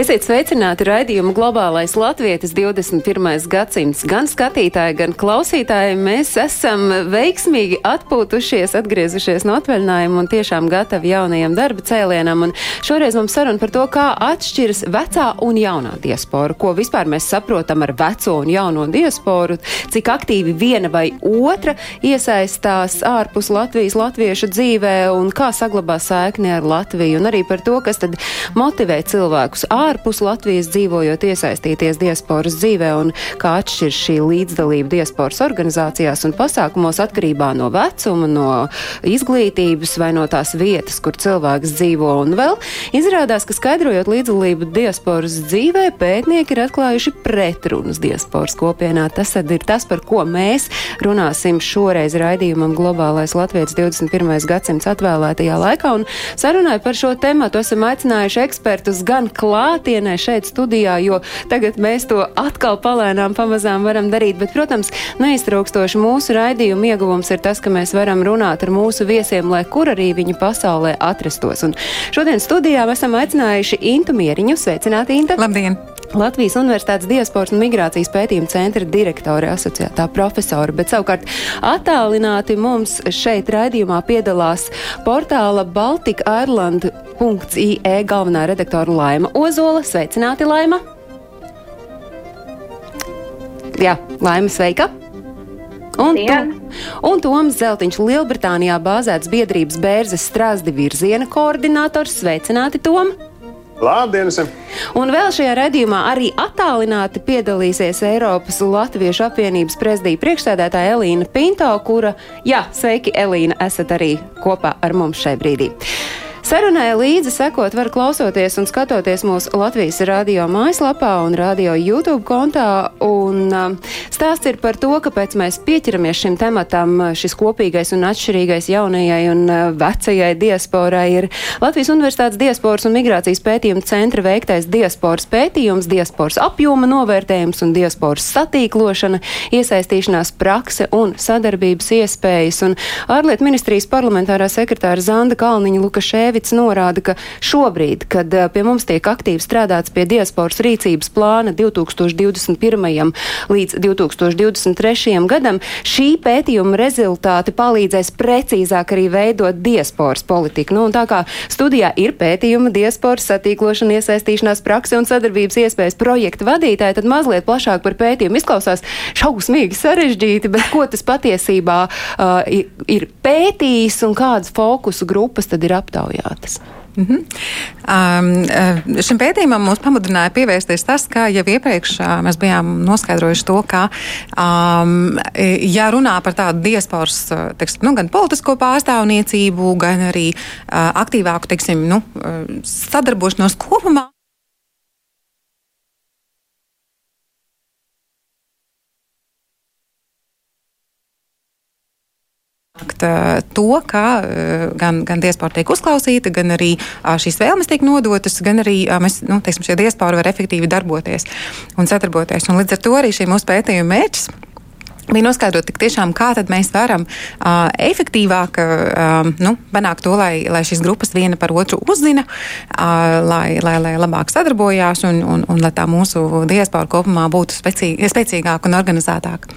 Esiet sveicināti raidījumu globālais latvietis 21. gadsimts. Gan skatītāji, gan klausītāji, mēs esam veiksmīgi atpūtušies, atgriezušies no atvaļinājuma un tiešām gatavi jaunajam darba cēlienam. Un šoreiz mums saruna par to, kā atšķiras vecā un jaunā diaspora, ko vispār mēs saprotam ar veco un jauno diasporu, cik aktīvi viena vai otra iesaistās ārpus Latvijas latviešu dzīvē un kā saglabā saikni ar Latviju, un arī par to, kas tad motivē cilvēkus ārpus Latvijas dzīvojot, iesaistīties diasporas dzīvē un kā atšķir šī līdzdalība diasporas organizācijās un pasākumos atkarībā no vecuma, no izglītības vai no tās vietas, kur cilvēks dzīvo. Un vēl izrādās, ka skaidrojot līdzdalību diasporas dzīvē, pētnieki ir atklājuši pretrunas diasporas kopienā. Tas ir tas, par ko mēs runāsim šoreiz raidījumam Globālais Latvijas 21. gadsimts atvēlētajā laikā. Un sarunai par šo tematu esam aicinājuši ekspertus gan klātienē šeit studijā, jo tagad mēs to atkal palēnām pamazām varam darīt. Bet, protams, neiztraukstoši mūsu raidījuma ieguvums ir tas, ka mēs varam runāt ar mūsu viesiem, lai kur arī viņi pasaulē atrastos. Un šodien studijā esam aicinājuši Intu Mieriņu. Sveicināti, Inta! Labdien! Latvijas Universitātes diasporas un migrācijas pētījuma centra direktore, asociētā profesora, bet savukārt attālināti mums šeit raidījumā piedalās portāla baltikaireland.ie galvenā redaktora Laima Ozola. Sveicināti, Laima! Jā, Laima, sveika! Un, to, un Toms Zeltiņš Lielbritānijā bāzēts biedrības Bērzes strāzdi virziena koordinators. Sveicināti, Tom! Labdien! visiem! Un vēl šajā redzījumā arī attālināti piedalīsies Eiropas Latviešu apvienības prezidija priekšsēdētāja Elīna Pinto, kura, jā, sveiki, Elīna, esat arī kopā ar mums šai brīdī. Sarunai līdzi sekot var klausoties un skatoties mūsu Latvijas radio mājaslapā un radio YouTube kontā. Un, um, stāsts ir par to, kāpēc mēs pieķeramies šim tematam. Šis kopīgais un atšķirīgais jaunajai un uh, vecajai diasporai ir Latvijas Universitātes diasporas un migrācijas pētījuma centra veiktais diasporas pētījums, diasporas apjoma novērtējums un diasporas satīklošana, iesaistīšanās prakse un sadarbības iespējas. Un ārlietu ministrijas parlamentārā sekretāra Zanda Kalniņa Lukaševica norāda, ka šobrīd, kad uh, pie mums tiek aktīvi strādāts pie diasporas rīcības plāna 2021. līdz 2023. gadam, šī pētījuma rezultāti palīdzēs precīzāk arī veidot diasporas politiku. Nu, tā kā studijā ir pētījuma, diasporas satīklošana, iesaistīšanās prakse un sadarbības iespējas projekta vadītāji, tad mazliet plašāk par pētījumu izklausās šausmīgi sarežģīti, bet ko tas patiesībā uh, ir, pētījis un kādas fokusu grupas tad ir aptaujātas? Mm -hmm. um, šim pētījumam mūs pamudināja pievērsties tas, ka jau iepriekš uh, mēs bijām noskaidrojuši to, ka, um, ja runā par tādu diasporas, teiksim, nu, gan politisko pārstāvniecību, gan arī uh, aktīvāku, teiksim, nu, sadarbošanos kopumā. To, ka gan, gan diaspora tiek uzklausīta, gan arī šīs vēlmes tiek nodotas, gan arī mēs, nu, teiksim, šie diaspora var efektīvi darboties un sadarboties. Un līdz ar to arī šī mūsu pētījuma mērķis bija noskaidrot, tiešām, kā mēs varam uh, efektīvāk uh, nu, panākt to, lai, lai šīs grupas viena par otru uzzina, uh, lai, lai, lai labāk sadarbojās un, un, un lai tā mūsu diaspora kopumā būtu spēcīga, spēcīgāka un organizētāka.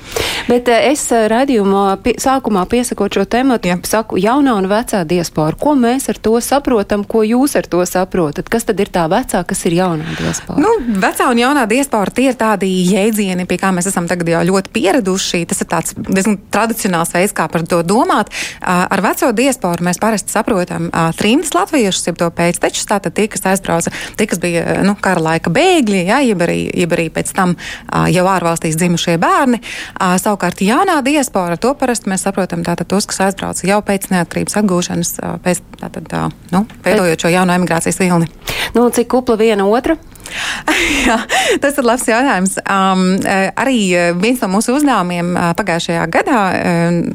Bet uh, es raidījumā pie, sākumā piesakot šo ja. saku jaunā un vecā diaspora. Ko mēs ar to saprotam, ko jūs ar to saprotat? Kas tad ir tā vecā, kas ir jaunā diaspora? Nu, vecā un jaunā diaspora tie ir tādi jēdzieni, pie kā mēs esam tagad jau ļoti pieraduši tas ir tāds diezgan tradicionāls veids, kā par to domāt. Ar veco diasporu mēs parasti saprotam trījus latviešus, jeb to pēctečus, tātad tie, kas aizbrauca, tie, kas bija nu, kara laika bēgļi, ja, jeb, arī, jeb arī pēc tam jau ārvalstīs dzimušie bērni. Savukārt jaunā diaspora, to parasti mēs saprotam tātad tos, kas aizbrauca jau pēc neatkarības atgūšanas, pēc tātad, nu, veidojot šo jauno emigrācijas vilni. Nu, cik kupla viena otra? Jā, tas ir labs jautājums. Um, arī viens no mūsu uzdevumiem pagājušajā gadā,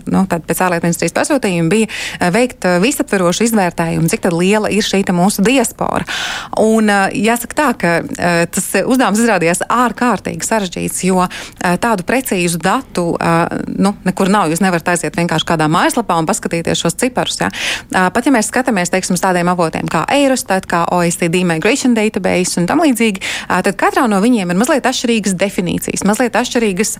nu, pēc ārlietu ministrijas pasūtījuma, bija veikt visaptverošu izvērtējumu, cik liela ir šī mūsu diaspora. Un, jāsaka tā, ka tas uzdevums izrādījās ārkārtīgi sarežģīts, jo tādu precīzu datu nu, nekur nav. Jūs nevarat aiziet vienkārši kādā mājaslapā un paskatīties šos ciparus. Ja? Pat ja mēs skatāmies teiksim, tādiem avotiem kā Eurostat, kā OECD Migration Database un tam līdzīgi, tad katrā no viņiem ir mazliet atšķirīgas definīcijas, mazliet atšķirīgas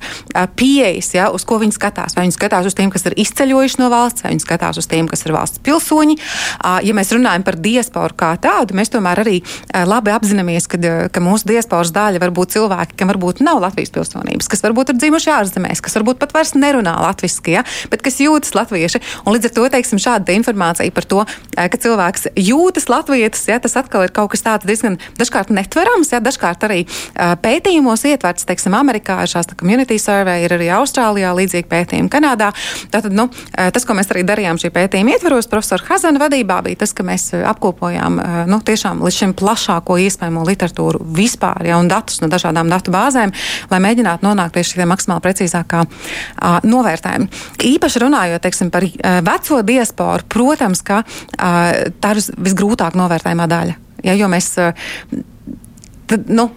pieejas, ja, uz ko viņi skatās. Vai viņi skatās uz tiem, kas ir izceļojuši no valsts, vai viņi skatās uz tiem, kas ir valsts pilsoņi. Ja mēs runājam par diasporu kā tādu, mēs tomēr arī labi apzināmies, ka, ka mūsu diasporas daļa var būt cilvēki, kam varbūt nav Latvijas pilsonības, kas varbūt ir dzimuši ārzemēs, kas varbūt pat vairs nerunā latviešu, ja, bet kas jūtas latvieši. Un līdz ar to teiksim, šāda informācija par to, ka cilvēks jūtas latvietis, ja, tas atkal ir kaut kas tāds diezgan dažkārt netverams. Ja, dažkārt arī pētījumos ietverts, teiksim, Amerikā ir šāds community survey, ir arī Austrālijā līdzīgi pētījumi Kanādā. Tātad, nu, tas, ko mēs arī darījām šī pētījuma ietvaros, profesora Hazana vadībā, bija tas, ka mēs apkopojām nu, tiešām līdz šim plašāko iespējamo literatūru vispār, ja, un datus no dažādām datu bāzēm, lai mēģinātu nonākt pie šiem maksimāli precīzākā uh, novērtējuma. Īpaši runājot teiksim, par uh, veco diasporu, protams, ka uh, tā ir visgrūtāk novērtējumā daļa. Ja, jo mēs, tad, nu,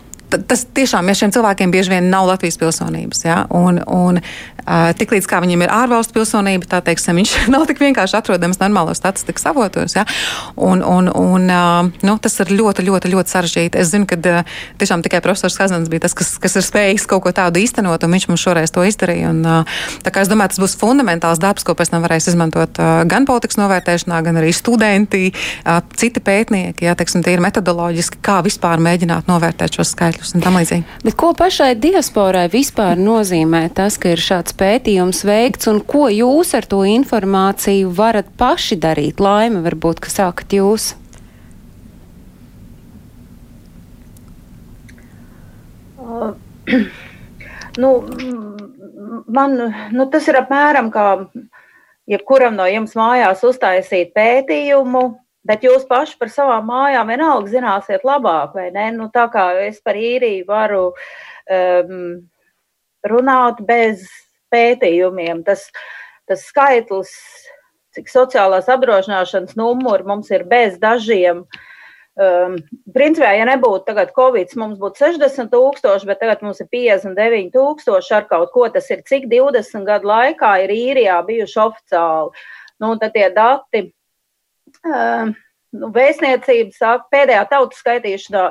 tas tiešām, ja šiem cilvēkiem bieži vien nav Latvijas pilsonības, ja, un, un Tiklīdz kā viņam ir ārvalstu pilsonība, tā teiksim, viņš nav tik vienkārši atrodams normālos statistikas avotos. Ja? Un, un, un, nu, tas ir ļoti, ļoti, ļoti sarežģīti. Es zinu, ka tiešām tikai profesors Kazans bija tas, kas, kas ir spējīgs kaut ko tādu īstenot, un viņš mums šoreiz to izdarīja. Un, tā kā es domāju, tas būs fundamentāls darbs, ko pēc tam varēs izmantot gan politikas novērtēšanā, gan arī studenti, citi pētnieki, ja teiksim, tie ir metodoloģiski, kā vispār mēģināt novērtēt šos skaitļus un tam līdzīgi. Bet ko pašai diasporai vispār nozīmē tas, ka ir šāds šāds pētījums veikts un ko jūs ar to informāciju varat paši darīt? Laime, varbūt, ka sākat jūs. Uh, nu, man, nu, tas ir apmēram kā jebkuram no jums mājās uztaisīt pētījumu, bet jūs paši par savām mājām vienalga zināsiet labāk, vai ne? Nu, tā kā es par īriju varu um, runāt bez pētījumiem. Tas, tas skaitlis, cik sociālās apdrošināšanas numuri mums ir bez dažiem. Um, principā, ja nebūtu tagad Covid, mums būtu 60 tūkstoši, bet tagad mums ir 59 tūkstoši ar kaut ko. Tas ir cik 20 gadu laikā ir īrijā bijuši oficiāli. Nu, tad tie dati, nu, vēstniecība saka, pēdējā tautas skaitīšanā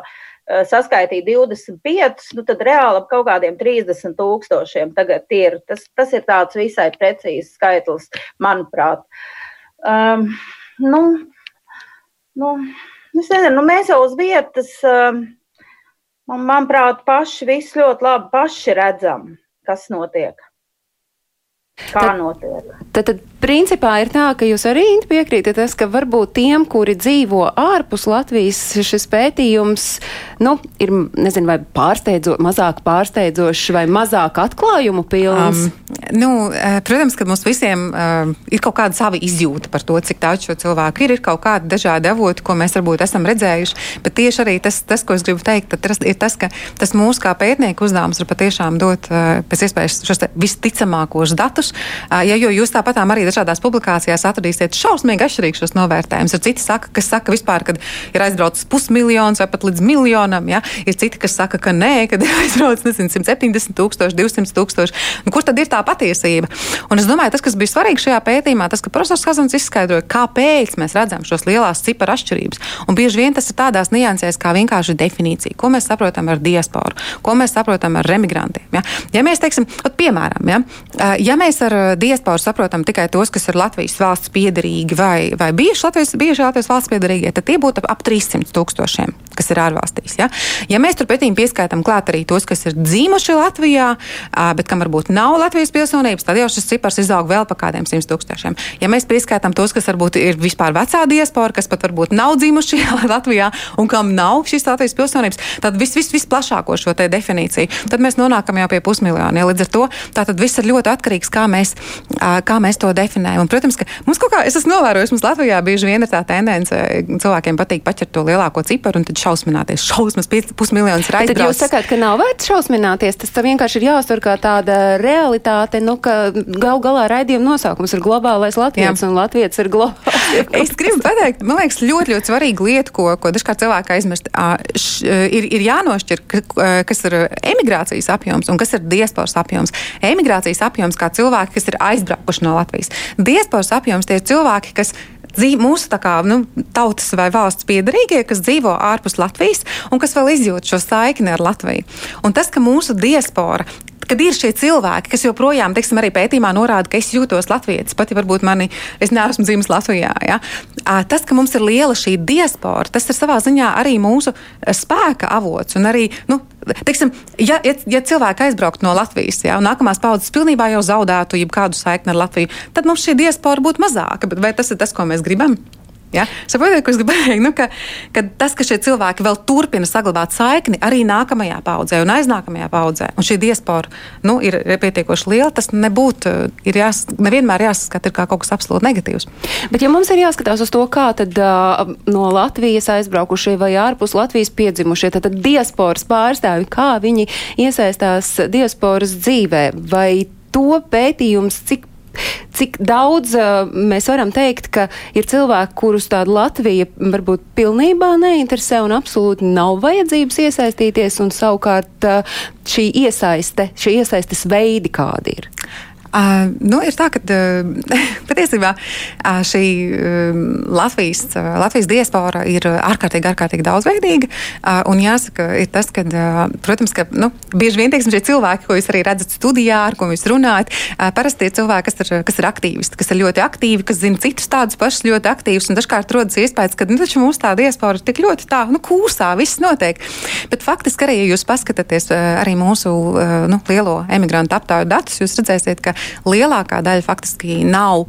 Eh, saskaitīja 25, nu tad reāli ap kaut kādiem 30 tūkstošiem tagad ir. Tas, tas ir tāds visai precīzs skaitlis, manuprāt. Um, nu, nu, es nezinu, nu mēs jau uz vietas, um, man, manuprāt, paši visu ļoti labi paši redzam, kas notiek. Kā tad, notiek? Tad, tad principā ir tā, ka jūs arī piekrītat tas, ka varbūt tiem, kuri dzīvo ārpus Latvijas, šis pētījums, nu, ir, nezinu, vai pārsteidzo, mazāk pārsteidzošs vai mazāk atklājumu pilns? Um, nu, eh, protams, ka mums visiem uh, ir kaut kāda sava izjūta par to, cik daudz šo cilvēku ir. Ir kaut kādi dažādi avoti, ko mēs varbūt esam redzējuši, bet tieši arī tas, tas ko es gribu teikt, tas ir tas, ka tas mūsu kā pētnieku uzdevums ir patiešām dot uh, pēc iespējas šos visticamākos datus, uh, ja, jo jūs tāpatām arī dažādās publikācijās atradīsiet šausmīgi atšķirīgus šos novērtējumus. Ir citi, saka, kas saka, vispār, ka ir aizbraucis pusmiljons vai pat līdz miljonam. Ja? Ir citi, kas saka, ka nē, kad ir aizbraucis nezinu, 170 tūkstoši, 200 tūkstoši. Nu, kur tad ir tā patiesība? Un es domāju, tas, kas bija svarīgi šajā pētījumā, tas, ka profesors Kazans izskaidroja, kāpēc mēs redzam šos lielās ciparu atšķirības. Un bieži vien tas ir tādās niansēs, kā vienkārši definīcija, ko mēs saprotam ar diasporu, ko mēs saprotam ar remigrantiem. Ja, ja mēs teiksim, piemēram, ja, ja mēs ar diasporu saprotam tikai tos, kas ir Latvijas valsts piedarīgi vai, vai bijuši Latvijas, bijuši Latvijas valsts piedarīgie, tad tie būtu ap 300 tūkstošiem, kas ir ārvalstīs. Ja, ja mēs turpretī pieskaitām klāt arī tos, kas ir dzīvojuši Latvijā, bet kam varbūt nav Latvijas pilsonības, tad jau šis cipars izaug vēl pa kādiem 100 tūkstošiem. Ja mēs pieskaitām tos, kas varbūt ir vispār vecā diaspora, kas pat varbūt nav dzīvojuši Latvijā un kam nav šīs Latvijas pilsonības, tad vis, vis plašāko šo definīciju, tad mēs nonākam jau pie pusmiljona. Ja, līdz ar to tā viss ir ļoti atkarīgs, kā mēs, kā mēs to definējam. Un, protams, ka mums kaut kā, es esmu novērojis, mums Latvijā bieži vien ir tā tendence, cilvēkiem patīk paķert to lielāko ciparu, un tad šausmināties. Šausmas, pusmiljons ir Tad jūs sakāt, ka nav vērts šausmināties, tas vienkārši ir jāuztver kā tāda realitāte, nu, ka gal galā raidījuma nosaukums ir globālais Latvijas, un Latvijas ir globāls. Es gribu pateikt, man liekas, ļoti, ļoti svarīga lieta, ko, ko dažkārt cilvēki aizmirst. Š- Ir, ir jānošķir, ka- kas ir emigrācijas apjoms un kas ir diasporas apjoms. Emigrācijas apjoms kā cilvēki, kas ir aizbraukuši no Latvijas. Diasporas apjoms tie ir cilvēki, kas dzīvo mūsu kā, nu, tautas vai valsts piedarīgie, kas dzīvo ārpus Latvijas un kas vēl izjūt šo saikni ar Latviju. Un tas, ka mūsu diaspora kad ir šie cilvēki, kas joprojām, teiksim, arī pētījumā norāda, ka es jūtos latvietis, pati varbūt mani, es neesmu dzimis Latvijā. Ja? Tas, ka mums ir liela šī diaspora, tas ir savā ziņā arī mūsu eh, spēka avots. Un arī, nu, teiksim, ja, ja, ja cilvēki aizbrauktu no Latvijas, ja, un nākamās paudzes pilnībā jau zaudētu jebkādu saikni ar Latviju, tad mums šī diaspora būtu mazāka. Vai tas ir tas, ko mēs gribam? Ja? Saprotiet, ko es gribu pateikt? Nu, ka, ka tas, ka šie cilvēki vēl turpina saglabāt saikni arī nākamajā paudzē un aiznākamajā paudzē, un šī diaspora nu, ir pietiekoši liela, tas nebūtu, ir jās, nevienmēr jāsaskata kā kaut kas absolūti negatīvs. Bet, ja mums ir jāskatās uz to, kā tad uh, no Latvijas aizbraukušie vai ārpus Latvijas piedzimušie, tad, tad diasporas pārstāvi, kā viņi iesaistās diasporas dzīvē, vai to pētījums, cik Cik daudz uh, mēs varam teikt, ka ir cilvēki, kurus tāda Latvija varbūt pilnībā neinteresē un absolūti nav vajadzības iesaistīties, un savukārt uh, šī iesaiste, šī iesaistes veidi kādi ir? Uh, nu, ir tā, ka uh, patiesībā uh, šī uh, Latvijas, uh, Latvijas diaspora ir ārkārtīgi, ārkārtīgi daudzveidīga. Uh, un jāsaka, ir tas, ka, protams, ka nu, bieži vien teiksim, šie cilvēki, ko jūs arī redzat studijā, ar ko jūs runājat, parasti ir cilvēki, kas ir, kas ir aktīvisti, kas ir ļoti aktīvi, kas zina citus tādus pašus ļoti aktīvus. Dažkārt rodas iespējas, ka nu, mūsu tā diaspora ir tik ļoti tā, nu, kūsā, viss notiek. Bet faktiski arī, ja jūs paskatāties arī mūsu nu, lielo emigrantu aptāju datus, jūs redzēsiet, ka lielākā daļa faktiski nav,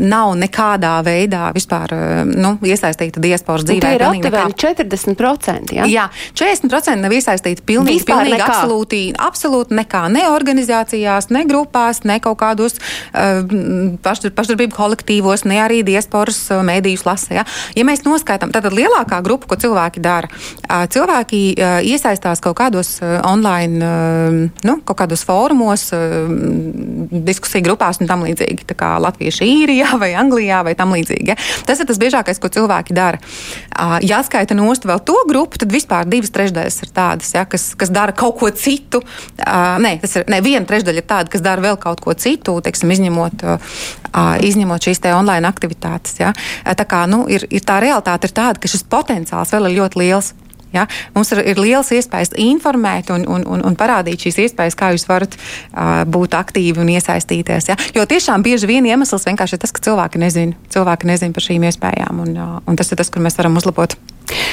nav nekādā veidā vispār nu, iesaistīta diasporas Un dzīvē. tie ir aptuveni 40%. Ja? Jā, 40% nav iesaistīti pilnīgi, Vispār pilnīgi nekā? absolūti, absolūti nekā. Ne organizācijās, ne grupās, ne kaut kādos uh, pašdarb, pašdarbību kolektīvos, ne arī diasporas uh, mēdījus lasa. Ja? ja mēs noskaitām, tad lielākā grupa, ko cilvēki dara, uh, cilvēki uh, iesaistās kaut kādos uh, online, uh, nu, kaut kādos fórumos, uh, diskusiju grupās un tam līdzīgi. Tā kā Latvieši īrijā vai Anglijā vai tam līdzīgi. Ja? Tas ir tas biežākais, ko cilvēki dara. Ja skaita nost vēl to grupu, tad vispār divas trešdaļas ir tādas, ja, kas, kas dara kaut ko citu. Nē, tas ir ne, viena trešdaļa ir tāda, kas dara vēl kaut ko citu, teiksim, izņemot, izņemot šīs te online aktivitātes. Ja. Tā kā nu, ir, ir tā realitāte ir tāda, ka šis potenciāls vēl ir ļoti liels. Ja? Mums ir, ir liels iespējas informēt un, un, un, un parādīt šīs iespējas, kā jūs varat uh, būt aktīvi un iesaistīties. Ja? Jo tiešām bieži vien iemesls vienkārši ir tas, ka cilvēki nezina, cilvēki nezina par šīm iespējām, un, uh, un tas ir tas, kur mēs varam uzlabot.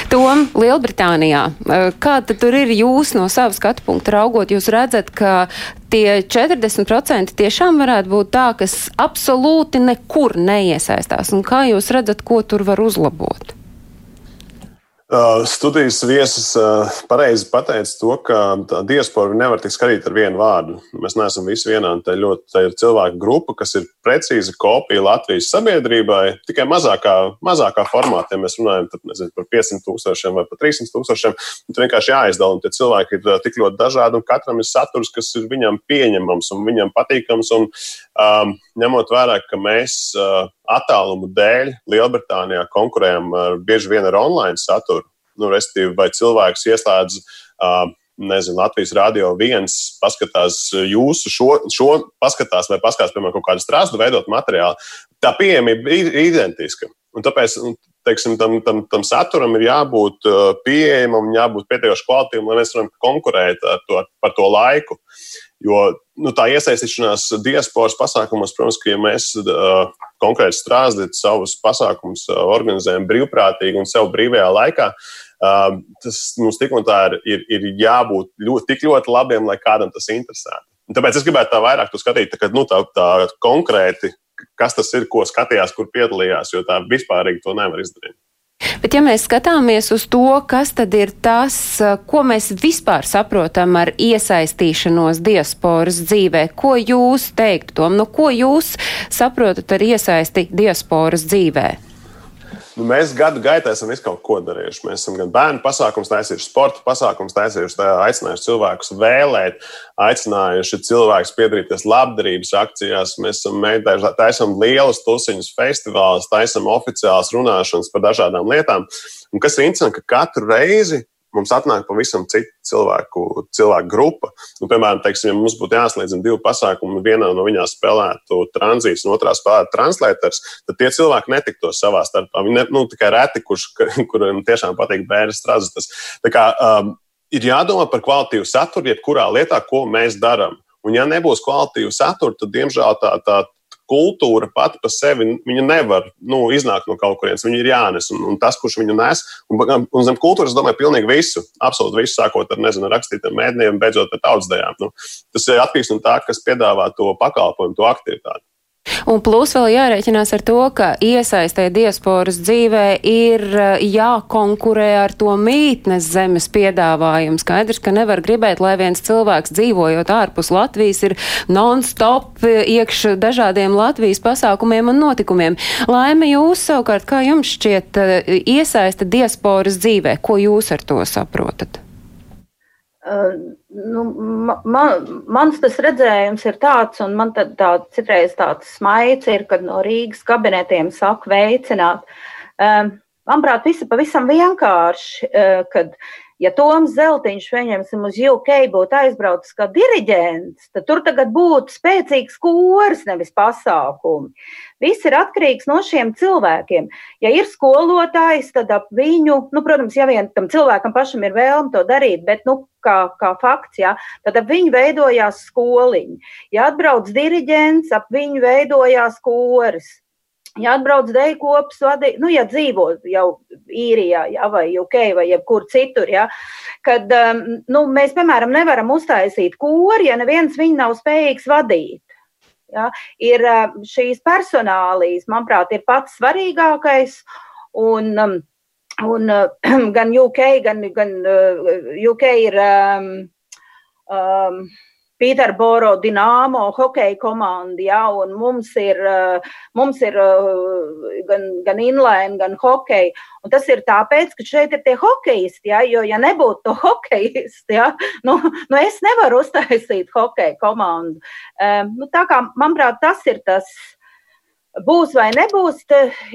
Tom, Lielbritānijā, kāda tur ir jūs no savas skatu punkta raugot? Jūs redzat, ka tie 40% tiešām varētu būt tā, kas absolūti nekur neiesaistās. Un kā jūs redzat, ko tur var uzlabot? Uh, studijas viesis uh, pareizi pateica to, ka diaspora nevar tikt skatīta ar vienu vārdu. Mēs neesam visi vienādi. Tā, ļoti, tā ir cilvēku grupa, kas ir precīza kopija Latvijas sabiedrībai, tikai mazākā, mazākā formātā. Ja mēs runājam tad, nezinu, par 500 tūkstošiem vai par 300 tūkstošiem, tad vienkārši jāizdala. Tie cilvēki ir uh, tik ļoti dažādi, un katram ir saturs, kas ir viņam pieņemams un viņam patīkams. Un, um, ņemot vērā, ka mēs attālumu dēļ Lielbritānijā konkurējam ar, bieži vien ar online saturu, nu, respektīvi, vai cilvēks ieslēdz. Uh, Nezinu, Latvijas rādio viens paskatās jūsu šo, šo paskatās, vai paskatās, piemēram, kaut kādu strāstu veidot materiālu. Tā pieejamība ir identiska. Un tāpēc teiksim, tam, tam, tam saturam ir jābūt pieejamam, jābūt pietiekoši kvalitīvam, lai mēs varam konkurēt to, par to laiku. Jo nu, tā iesaistīšanās diasporas pasākumos, protams, ka ja mēs uh, konkrēti strādājam, savus pasākumus uh, organizējam brīvprātīgi un sev brīvajā laikā, uh, tas mums tik un tā ir, ir, jābūt ļoti, tik ļoti labiem, lai kādam tas interesētu. Un tāpēc es gribētu tā vairāk to skatīt, tā, ka, nu, tā, tā konkrēti, kas tas ir, ko skatījās, kur piedalījās, jo tā vispārīgi to nevar izdarīt. Bet, ja mēs skatāmies uz to, kas tad ir tas, ko mēs vispār saprotam ar iesaistīšanos diasporas dzīvē, ko jūs teiktu, Tom, nu, ko jūs saprotat ar iesaisti diasporas dzīvē? Nu, mēs gadu gaitā esam visu kaut ko darījuši. Mēs esam gan bērnu pasākums taisījuši, sporta pasākums taisījuši, aicinājuši cilvēkus vēlēt, aicinājuši cilvēkus piedalīties labdarības akcijās. Mēs esam mēģinājuši taisīt lielus tusiņus festivālus, taisām oficiālas runāšanas par dažādām lietām. Un kas ir interesanti, ka katru reizi mums atnāk pavisam cita cilvēku, cilvēku grupa. Nu, piemēram, teiksim, ja mums būtu jāslēdz divi pasākumi, vienā no viņām spēlētu tranzīts, un otrā spēlētu translētājs, tad tie cilvēki netiktos savā starpā. Viņi ne, nu, tikai reti, kurš, kuriem tiešām patīk bērnu strāzas. Um, ir jādomā par kvalitīvu saturu, jebkurā lietā, ko mēs darām. Un, ja nebūs kvalitīva satura, tad, diemžēl, tā, tā, kultūra pati par sevi nevar nu, iznākt no kaut kurienes. Viņa ir jānes. Un, un tas, kurš viņu nes, un, un zem kultūras, domāju, pilnīgi visu, absolūti visu, sākot ar nezinu, rakstītiem mēdījiem, beidzot ar tautsdējām. Nu, tas ir atkarīgs no tā, kas piedāvā to pakalpojumu, to aktivitāti. Un plus vēl jārēķinās ar to, ka iesaistē diasporas dzīvē ir eh, jākonkurē ar to mītnes zemes piedāvājumu. Skaidrs, ka nevar gribēt, lai viens cilvēks dzīvojot ārpus Latvijas ir non-stop iekš dažādiem Latvijas pasākumiem un notikumiem. Laime jūs savukārt, kā jums šķiet eh, iesaista diasporas dzīvē? Ko jūs ar to saprotat? Nu, man, mans tas redzējums ir tāds, un man tad tā, citreiz tāds smaids ir, kad no Rīgas kabinetiem saka veicināt. Manuprāt, viss ir pavisam vienkārši, kad ja Toms Zeltiņš, pieņemsim, uz UK būtu aizbraucis kā diriģents, tad tur tagad būtu spēcīgs kurs, nevis pasākumi. Viss ir atkarīgs no šiem cilvēkiem. Ja ir skolotājs, tad ap viņu, nu, protams, ja vien tam cilvēkam pašam ir vēlme to darīt, bet, nu, kā, kā fakts, ja, tad ap viņu veidojās skoliņi. Ja atbrauc diriģents, ap viņu veidojās koris ja atbrauc deju kopas vadīt, nu, ja dzīvo jau īrijā, ja, vai UK, vai jebkur citur, ja, kad, um, nu, mēs, piemēram, nevaram uztaisīt kori, ja neviens viņu nav spējīgs vadīt. Ja, ir um, šīs personālijas, manuprāt, ir pats svarīgākais, un, um, un gan UK, gan, gan uh, UK ir um, um, Pīterboro Dienāmo hokeja komanda, ja, mums ir, eh, mums ir eh, gan, gan inline, gan hokeja. Un tas ir tāpēc, ka šeit ir tie hokeisti, ja, jo, ja nebūtu to hokeisti, ja, nu, nu es nevaru uztaisīt hokeja komandu. Um, nu, tā kā, manuprāt, tas ir tas būs vai nebūs,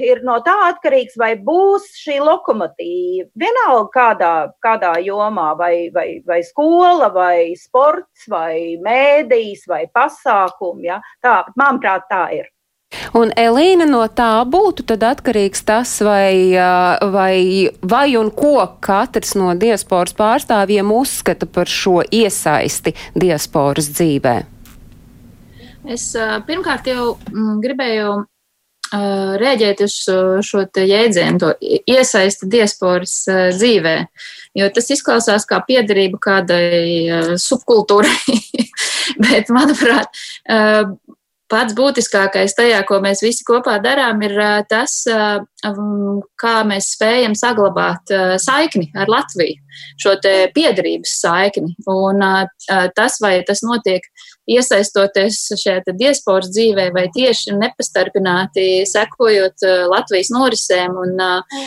ir no tā atkarīgs, vai būs šī lokomotīva. Vienalga kādā, kādā jomā, vai, vai, vai skola, vai sports, vai mēdījis, vai pasākumi. Ja? Tā, manuprāt, tā ir. Un Elīna no tā būtu tad atkarīgs tas, vai, vai, vai un ko katrs no diasporas pārstāvjiem uzskata par šo iesaisti diasporas dzīvē. Es pirmkārt jau mm, gribēju rēģēt uz šo jēdzienu, to iesaisti diasporas dzīvē. Jo tas izklausās kā piederība kādai subkultūrai, bet, manuprāt, pats būtiskākais tajā, ko mēs visi kopā darām, ir tas, kā mēs spējam saglabāt saikni ar Latviju, šo piederības saikni. Un tas, vai tas notiek iesaistoties šajā diasporas dzīvē vai tieši nepastarpināti sekojot uh, Latvijas norisēm un uh,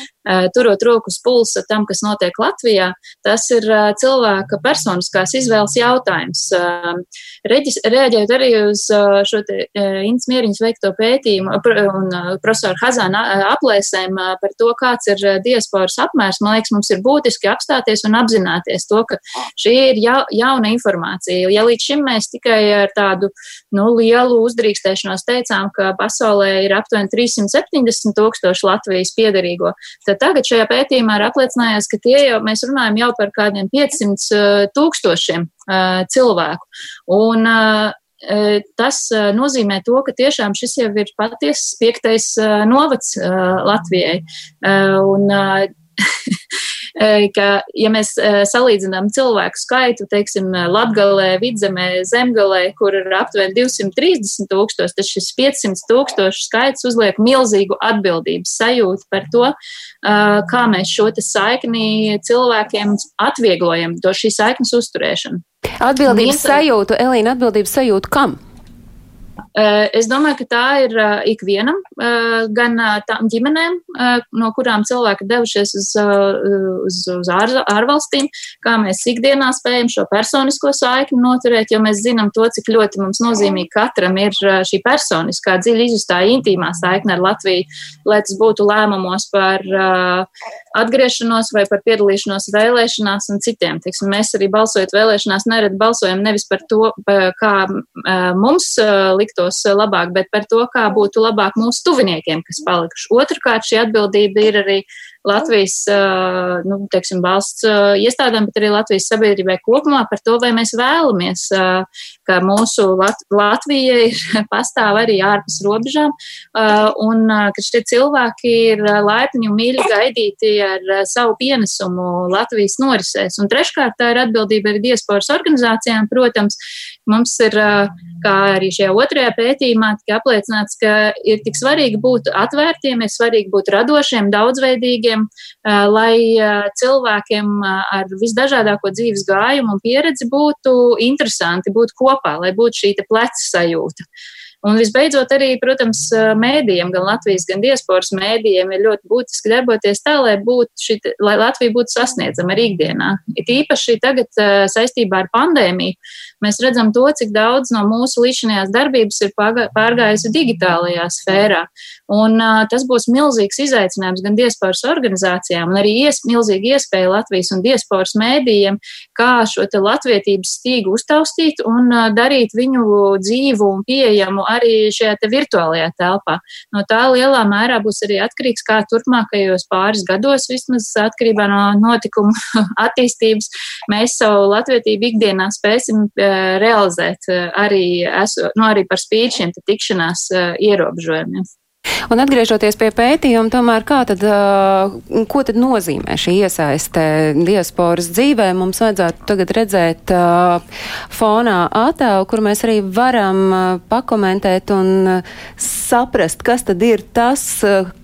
turot rokas pulsa tam, kas notiek Latvijā, tas ir cilvēka personiskās izvēles jautājums. Um, reģis, reaģējot arī uz šo te Ints Mieriņas veikto pētījumu un profesoru Hazāna aplēsēm par to, kāds ir diasporas apmērs, man liekas, mums ir būtiski apstāties un apzināties to, ka šī ir jauna informācija. Ja līdz šim mēs tikai ar tādu nu, lielu uzdrīkstēšanos teicām, ka pasaulē ir aptuveni 370 tūkstoši Latvijas piedarīgo, tad tagad šajā pētījumā ir apliecinājās, ka tie jau mēs runājam jau par kādiem 500 tūkstošiem uh, cilvēku. Un, uh, Tas nozīmē to, ka tiešām šis jau ir patiesas piektais novads Latvijai. Un, ka, ja mēs salīdzinām cilvēku skaitu, teiksim, Latgalē, Vidzemē, Zemgalē, kur ir aptuveni 230 tūkstoši, tad šis 500 tūkstošu skaits uzliek milzīgu atbildības sajūtu par to, kā mēs šo te saikni cilvēkiem atvieglojam, to šī saiknes uzturēšanu. Atbildības sajūtu, Elīna, atbildības sajūtu kam? Es domāju, ka tā ir ikvienam, gan tām ģimenēm, no kurām cilvēki devušies uz, uz, uz ār, ārvalstīm, kā mēs ikdienā spējam šo personisko saikni noturēt, jo mēs zinām to, cik ļoti mums nozīmīgi katram ir šī personiskā, dziļi izjustā, intīmā saikne ar Latviju, lai tas būtu lēmumos par atgriešanos vai par piedalīšanos vēlēšanās un citiem. Teiksim, mēs arī balsojot vēlēšanās nereti balsojam nevis par to, kā mums liktos labāk, bet par to, kā būtu labāk mūsu tuviniekiem, kas palikuši. Otrakārt, šī atbildība ir arī Latvijas nu, teiksim, valsts iestādēm, bet arī Latvijas sabiedrībai kopumā par to, vai mēs vēlamies, ka mūsu Lat Latvija ir pastāv arī ārpus robežām un ka šie cilvēki ir laipni un mīļi gaidīti ar savu pienesumu Latvijas norisēs. Un treškārt, tā ir atbildība arī diasporas organizācijām. Protams, mums ir, kā arī šajā otrajā pētījumā, tika apliecināts, ka ir tik svarīgi būt atvērtiem, ir svarīgi būt radošiem, daudzveidīgiem cilvēkiem, lai cilvēkiem ar visdažādāko dzīves gājumu un pieredzi būtu interesanti būt kopā, lai būtu šī pleca sajūta. Un visbeidzot, arī, protams, mēdījiem, gan Latvijas, gan diasporas mēdījiem ir ļoti būtiski darboties tā, lai, šī, lai Latvija būtu sasniedzama arī ikdienā. It īpaši tagad saistībā ar pandēmiju mēs redzam to, cik daudz no mūsu līdzinājās darbības ir pārgājusi digitālajā sfērā. Un uh, tas būs milzīgs izaicinājums gan diasporas organizācijām, gan arī ies, milzīgi iespēja Latvijas un diasporas mēdījiem, kā šo latvietības stīgu uztaustīt un uh, darīt viņu dzīvu un pieejamu arī šajā te virtuālajā telpā. No tā lielā mērā būs arī atkarīgs, kā turpmākajos pāris gados, vismaz atkarībā no notikumu attīstības, mēs savu latvietību ikdienā spēsim uh, realizēt arī, esot, nu, arī par spīti šiem tikšanās ierobežojumiem. Un atgriežoties pie pētījuma, tomēr kā tad, ko tad nozīmē šī iesaiste diasporas dzīvē? Mums vajadzētu tagad redzēt fonā attēlu, kur mēs arī varam pakomentēt un saprast, kas tad ir tas,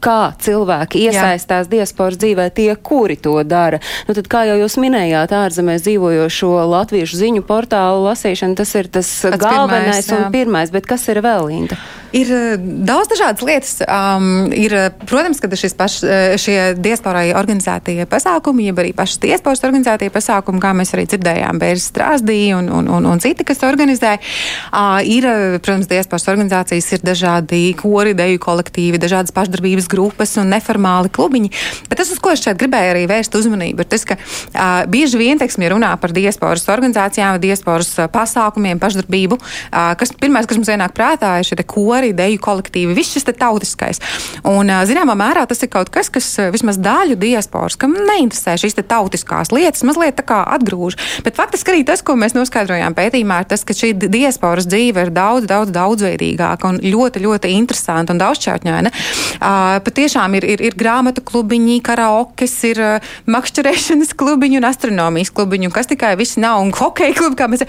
kā cilvēki iesaistās Jā. diasporas dzīvē, tie, kuri to dara. Nu, tad, kā jau jūs minējāt, ārzemēs dzīvojošo latviešu ziņu portālu lasīšana, tas ir tas Pats galvenais pirmais, un pirmais, bet kas ir vēl, Linda? Ir daudz dažādas lietas um, ir, protams, ka paš, šie diasporai organizētie pasākumi, jeb arī pašas diasporas organizētie pasākumi, kā mēs arī dzirdējām, Bērs Strāzdī un, un, un, un citi, kas organizē, uh, ir, protams, diasporas organizācijas ir dažādi kori, deju kolektīvi, dažādas pašdarbības grupas un neformāli klubiņi. Bet tas, uz ko es šeit gribēju arī vērst uzmanību, ir tas, ka uh, bieži vien, teiksim, ja runā par diasporas organizācijām, diasporas pasākumiem, pašdarbību, uh, kas pirmais, kas mums ienāk prātā, ir šie kori, deju kolektīvi, viss šis būtiskais. Un, zināmā mērā tas ir kaut kas, kas vismaz daļu diasporas, kam neinteresē šīs tautiskās lietas, mazliet tā kā atgrūž. Bet faktiski arī tas, ko mēs noskaidrojām pētījumā, ir tas, ka šī diasporas dzīve ir daudz, daudz daudzveidīgāka un ļoti, ļoti interesanta un daudzšķautņaina. Uh, patiešām ir, ir, ir grāmatu klubiņi, karaokes, ir uh, makšķerēšanas klubiņi un astronomijas klubiņi, un kas tikai visi nav, un hokeja klubi, kā mēs.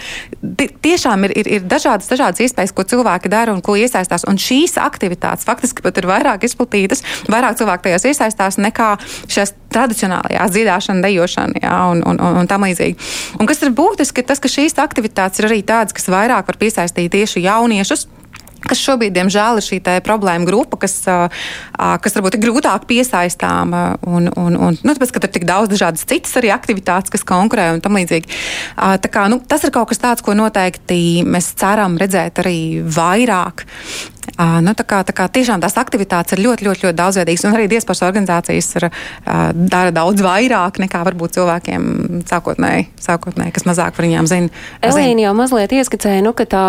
Tiešām ir, ir, ir dažādas, dažādas iespējas, ko cilvēki dara un ko iesaistās. Un šīs aktivitātes faktiski pat ir vairāk izplatītas, vairāk cilvēku tajās iesaistās nekā šajās tradicionālajās dziedāšana, dejošana jā, un, un, un, un tam līdzīgi. Un kas ir būtiski, tas, ka šīs aktivitātes ir arī tādas, kas vairāk var piesaistīt tieši jauniešus kas šobrīd, diemžēl, ir šī problēma grupa, kas, kas varbūt ir grūtāk piesaistām. Un, un, un, nu, tāpēc, ka ir tik daudz dažādas citas arī aktivitātes, kas konkurē un tam līdzīgi. Tā kā, nu, tas ir kaut kas tāds, ko noteikti mēs ceram redzēt arī vairāk. Uh, nu, tā kā, tā kā tiešām tās aktivitātes ir ļoti, ļoti, ļoti daudzveidīgas, un arī diasporas organizācijas ir, uh, dara daudz vairāk nekā varbūt cilvēkiem sākotnēji, sākotnēji kas mazāk par viņām zina. Elīna jau mazliet ieskicēja, nu, ka tā,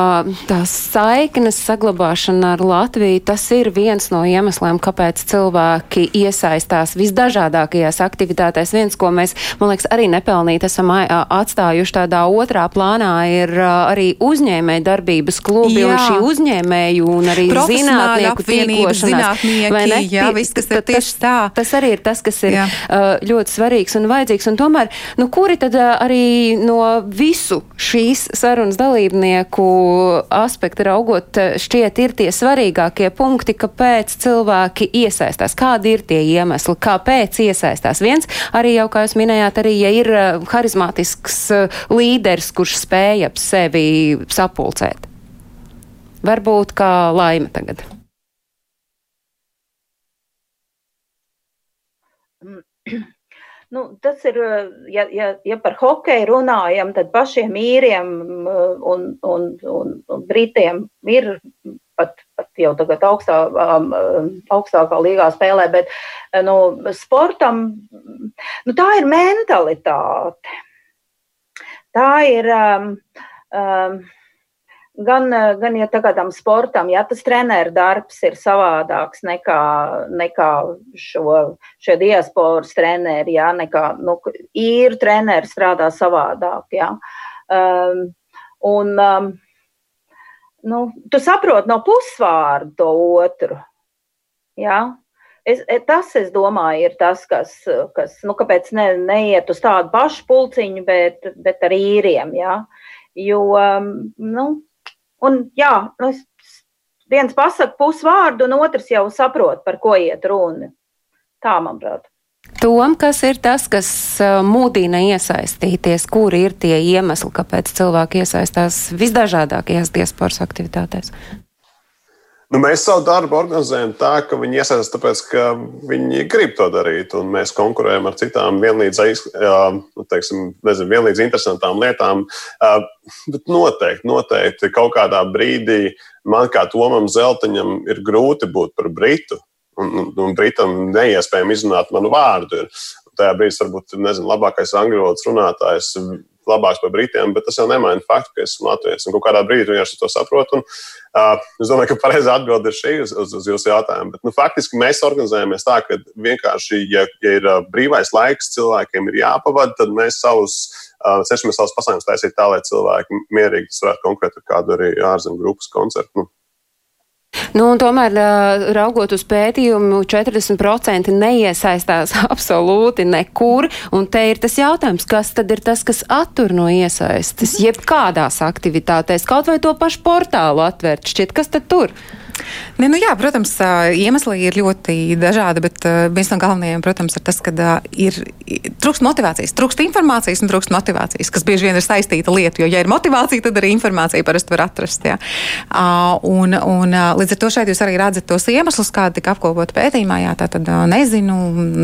tā saiknes saglabāšana ar Latviju, tas ir viens no iemesliem, kāpēc cilvēki iesaistās visdažādākajās aktivitātēs. Viens, ko mēs, man liekas, arī nepelnīt esam atstājuši tādā otrā plānā, ir arī uzņēmēja darbības klubi Jā. un šī uzņēmēju un arī zinātnieku tīklošanās. Vai ne? Jā, viss, kas ir tieši tā. Tas arī ir tas, kas ir jā. uh, ļoti svarīgs un vajadzīgs. Un tomēr, nu, kuri tad uh, arī no visu šīs sarunas dalībnieku aspekta raugot šķiet ir tie svarīgākie punkti, kāpēc cilvēki iesaistās? Kādi ir tie iemesli, kāpēc iesaistās? Viens arī jau, kā jūs minējāt, arī, ja ir harizmātisks līderis, kurš spēja ap sevi sapulcēt. Varbūt kā laime tagad. Nu, tas ir, ja, ja, ja par hokeju runājam, tad pašiem īriem un, un, un, un britiem ir pat, pat jau tagad augstā, um, augstākā līgā spēlē, bet nu, sportam nu, tā ir mentalitāte. Tā ir. Um, um, gan, gan ja tam sportam, ja tas treneru darbs ir savādāks nekā, nekā šo, šie diasporas treneri, ja, nekā nu, īru treneri strādā savādāk. Ja. Um, un, um, nu, tu saproti no pusvārdu to otru. Ja. Es, e, tas, es domāju, ir tas, kas, kas nu, kāpēc ne, neiet uz tādu pašu pulciņu, bet, bet ar īriem. Ja? Jo, um, nu, Un, jā, nu, viens pasaka pusvārdu, un otrs jau saprot, par ko iet runa. Tā, manuprāt. Tom, kas ir tas, kas mūdina iesaistīties, kuri ir tie iemesli, kāpēc cilvēki iesaistās visdažādākajās diasporas aktivitātēs? Nu, mēs savu darbu organizējam tā, ka viņi iesaistās tāpēc, ka viņi grib to darīt. Mēs konkurējam ar citām vienlīdz, nu, teiksim, nezinu, vienlīdz interesantām lietām. Bet noteikti, noteikti kaut kādā brīdī man kā Tomam Zeltiņam ir grūti būt par Britu. Un, un Britam neiespējami izrunāt manu vārdu. Ir. Tajā brīdī varbūt nezinu, labākais angļu valodas runātājs labāks par Britiem, bet tas jau nemaina faktu, ka esmu Latvijas. Un kādā brīdī vienkārši to saprotu. Un, uh, es domāju, ka pareizā atbilde ir šī uz, uz, uz jūsu jautājumu. Bet, nu, faktiski mēs organizējamies tā, ka vienkārši, ja, ja ir brīvais laiks, cilvēkiem ir jāpavada, tad mēs savus. Cenšamies savus pasākumus taisīt tā, lai cilvēki mierīgi varētu konkrēti ar kādu arī ārzemju grupas koncertu. Nu, Nu, tomēr, raugot uz pētījumu, 40% neiesaistās absolūti nekur. Un te ir tas jautājums, kas tad ir tas, kas attur no iesaistes, jebkādās aktivitātēs, kaut vai to pašu portālu atvērt. Šķiet, kas tad tur? Ne, nu jā, protams, iemesli ir ļoti dažādi, bet viens no galvenajiem, protams, ir tas, ka ir trūkst motivācijas, trūkst informācijas un trūkst motivācijas, kas bieži vien ir saistīta lieta. Jo, ja ir motivācija, tad arī informācija parasti var atrast. Jā. Un, un līdz ar to šeit jūs arī redzat tos iemeslus, kādi tika apkopoti pētījumā. Jā, tā tad nezinu.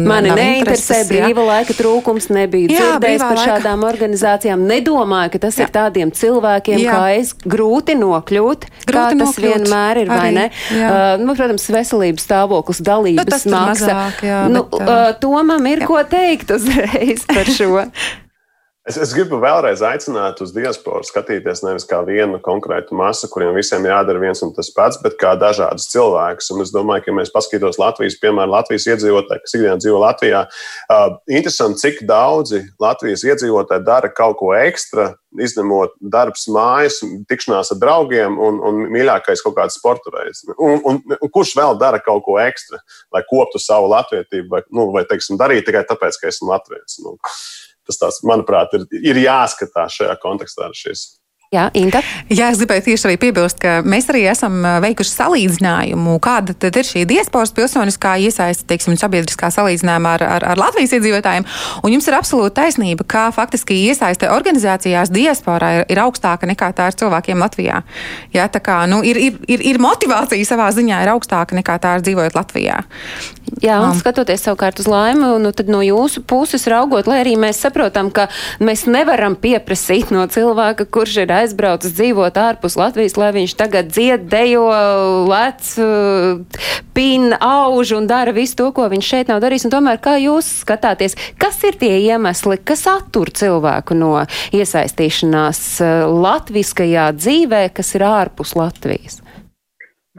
Mani neinteresē brīva laika trūkums, nebija dzirdējis par laika. šādām organizācijām. Nedomāju, ka tas jā. ir tādiem cilvēkiem, jā. kā es, grūti nokļūt, grūti kā tas nokļūt. vienmēr ir. Arī ne? Uh, nu, protams, veselības stāvoklis, dalības nu, maksa. Mazāk, jā, nu, bet, uh, uh, Tomam ir jā. ko teikt uzreiz par šo. Es, es gribu vēlreiz aicināt uz diasporu skatīties nevis kā vienu konkrētu masu, kuriem visiem jādara viens un tas pats, bet kā dažādus cilvēkus. Un es domāju, ka, ja mēs paskatītos Latvijas, piemēram, Latvijas iedzīvotāji, kas ikdienā dzīvo Latvijā, uh, interesanti, cik daudzi Latvijas iedzīvotāji dara kaut ko ekstra, izņemot darbs mājas, tikšanās ar draugiem un, un mīļākais kaut kāds sporta veids. Un, un, un kurš vēl dara kaut ko ekstra, lai koptu savu latvietību, vai, nu, vai teiksim, darīt tikai tāpēc, ka esmu latviečs? Nu, tas, tās, manuprāt, ir, ir jāskatās šajā kontekstā ar šīs Jā, Inga. Jā, es gribēju tieši arī piebilst, ka mēs arī esam veikuši salīdzinājumu, kāda tad ir šī diasporas pilsoniskā iesaiste, teiksim, sabiedriskā salīdzinājumā ar, ar, ar Latvijas iedzīvotājiem. Un jums ir absolūta taisnība, ka faktiski iesaiste organizācijās diasporā ir, ir augstāka nekā tā ir cilvēkiem Latvijā. Jā, tā kā, nu, ir, ir, ir, ir motivācija savā ziņā ir augstāka nekā tā ir dzīvojot Latvijā. Jā, un skatoties savukārt uz laimi, nu, tad no jūsu puses raugot, lai arī mēs saprotam, ka mēs nevaram pieprasīt no cilvēka, kurš ir aizbraucis dzīvot ārpus Latvijas, lai viņš tagad dzied, dejo, lec, pin, auž un dara visu to, ko viņš šeit nav darījis. Un tomēr, kā jūs skatāties, kas ir tie iemesli, kas attur cilvēku no iesaistīšanās eh, latviskajā dzīvē, kas ir ārpus Latvijas?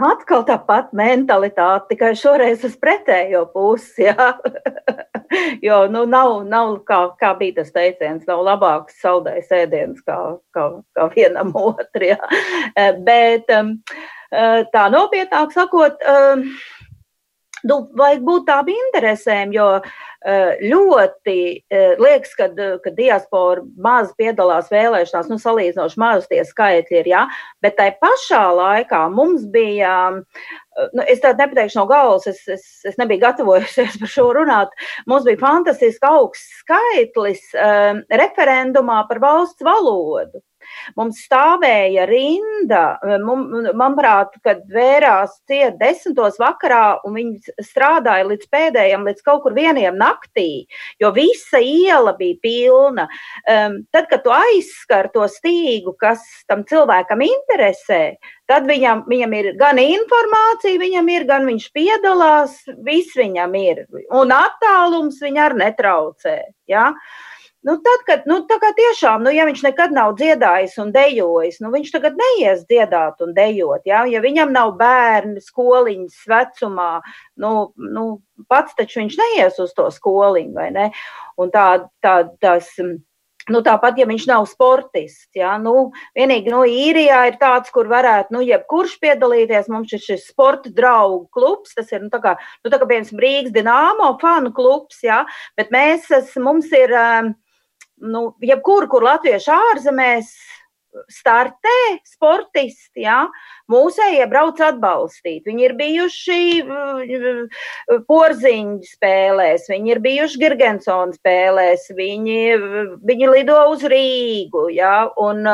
Atkal tā pati mentalitāte, tikai šoreiz uz pretējo pusi. Ja? jo nu, nav, nav kā, kā bija tas teiciens, nav labāks saldējs ēdiens kā, kā, kā vienam otram. Ja? Bet um, uh, tā nopietnāk sakot, nu, vajag būt tām interesēm, jo uh, Eh, ļoti eh, liekas, ka, ka diaspora maz piedalās vēlēšanās, nu, salīdzinoši maz tie skaitļi ir, jā, bet tai pašā laikā mums bija, eh, nu, es tādu nepateikšu no galvas, es, es, es nebiju gatavojusies par šo runāt, mums bija fantastiski augsts skaitlis um, referendumā par valsts valodu. Mums stāvēja rinda, manuprāt, kad vērās tie desmitos vakarā, un viņi strādāja līdz pēdējiem, līdz kaut kur vieniem naktī, jo visa iela bija pilna. Um, tad, kad tu aizskar to stīgu, kas tam cilvēkam interesē, Tad viņam, viņam ir gan informācija, viņam ir, gan viņš piedalās, viss viņam ir. Un attālums viņu arī netraucē. Ja? Nu, tad, kad, nu, tiešām, nu, ja viņš nekad nav dziedājis un dejojis, nu, viņš tagad neies dziedāt un dejot. Ja, ja viņam nav bērni skoliņas vecumā, nu, nu, pats taču viņš neies uz to skoliņu, vai ne? Un tā, tā, tas, Nu, tāpat, ja viņš nav sportists, ja, nu, vienīgi nu, īrijā ir tāds, kur varētu, nu, jebkurš piedalīties. Mums ir šis sporta draugu klubs, tas ir, nu, kā, nu, kā piemēram, Rīgas Dienāmo fanu klubs, ja, bet mēs, es, mums ir, nu, jebkur, kur latvieši ārzemēs startē sportisti, ja, mūsējie brauc atbalstīt. Viņi ir bijuši mm, porziņu spēlēs, viņi ir bijuši Girgensona spēlēs, viņi, viņi lido uz Rīgu, ja, un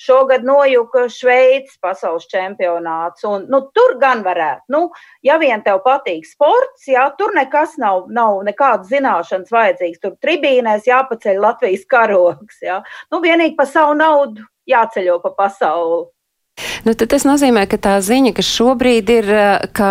šogad nojuka Šveicis pasaules čempionāts. Un, nu, tur gan varētu, nu, ja vien tev patīk sports, ja, tur nekas nav, nav nekādas zināšanas vajadzīgas. Tur tribīnēs jāpaceļ Latvijas karoks, ja. Nu, vienīgi pa savu naudu jāceļo pa pasauli. Nu, tas nozīmē, ka tā ziņa, kas šobrīd ir, eh, ka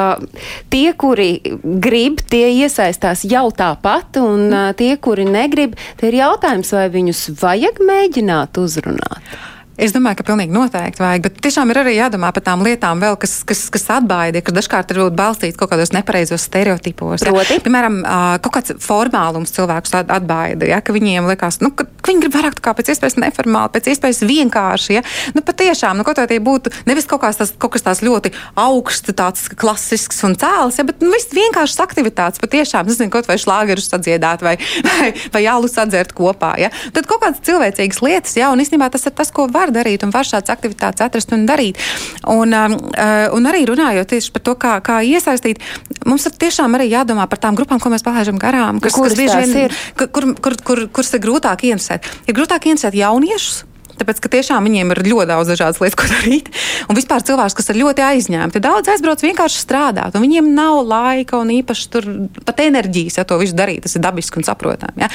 tie, kuri grib, tie iesaistās jau tāpat, un mm. tie, kuri negrib, tie ir jautājums, vai viņus vajag mēģināt uzrunāt. Es domāju, ka pilnīgi noteikti vajag, bet tiešām ir arī jādomā par tām lietām, vēl, kas, kas, kas atbaida, kas dažkārt ir balstīts kaut kādos nepareizos stereotipos. Proti? Ja? Piemēram, kaut kāds formālums cilvēkus atbaida, ja? ka viņiem liekas, nu, ka viņi grib vairāk kā pēc iespējas neformāli, pēc iespējas vienkārši. Ja? Nu, patiešām, nu, kaut vai tie būtu nevis kaut, tās, kaut kas tāds ļoti augsts, tāds klasisks un cēls, ja? bet nu, viss vienkāršas aktivitātes, patiešām, nezinu, kaut vai šlāgerus sadziedāt vai, vai, vai jālu sadzert kopā. Ja? Tad kaut kādas cilvēcīgas lietas, ja? un īstenībā tas ir tas, ko var var darīt un var šādas aktivitātes atrast un darīt. Un, um, uh, un arī runājot tieši par to, kā, kā iesaistīt, mums ir tiešām arī jādomā par tām grupām, ko mēs palaidām garām, kas, kas bieži vien ir, kur, kur, kur, kur, kuras ir grūtāk ieinteresēt. Ir grūtāk ieinteresēt jauniešus Tāpēc, ka tiešām viņiem ir ļoti daudz dažādas lietas, ko darīt. Un vispār cilvēks, kas ir ļoti aizņemti, daudz aizbrauc vienkārši strādāt, viņiem nav laika un īpaši tur pat enerģijas, ja to visu darīt. Tas ir dabiski un saprotami. Ja.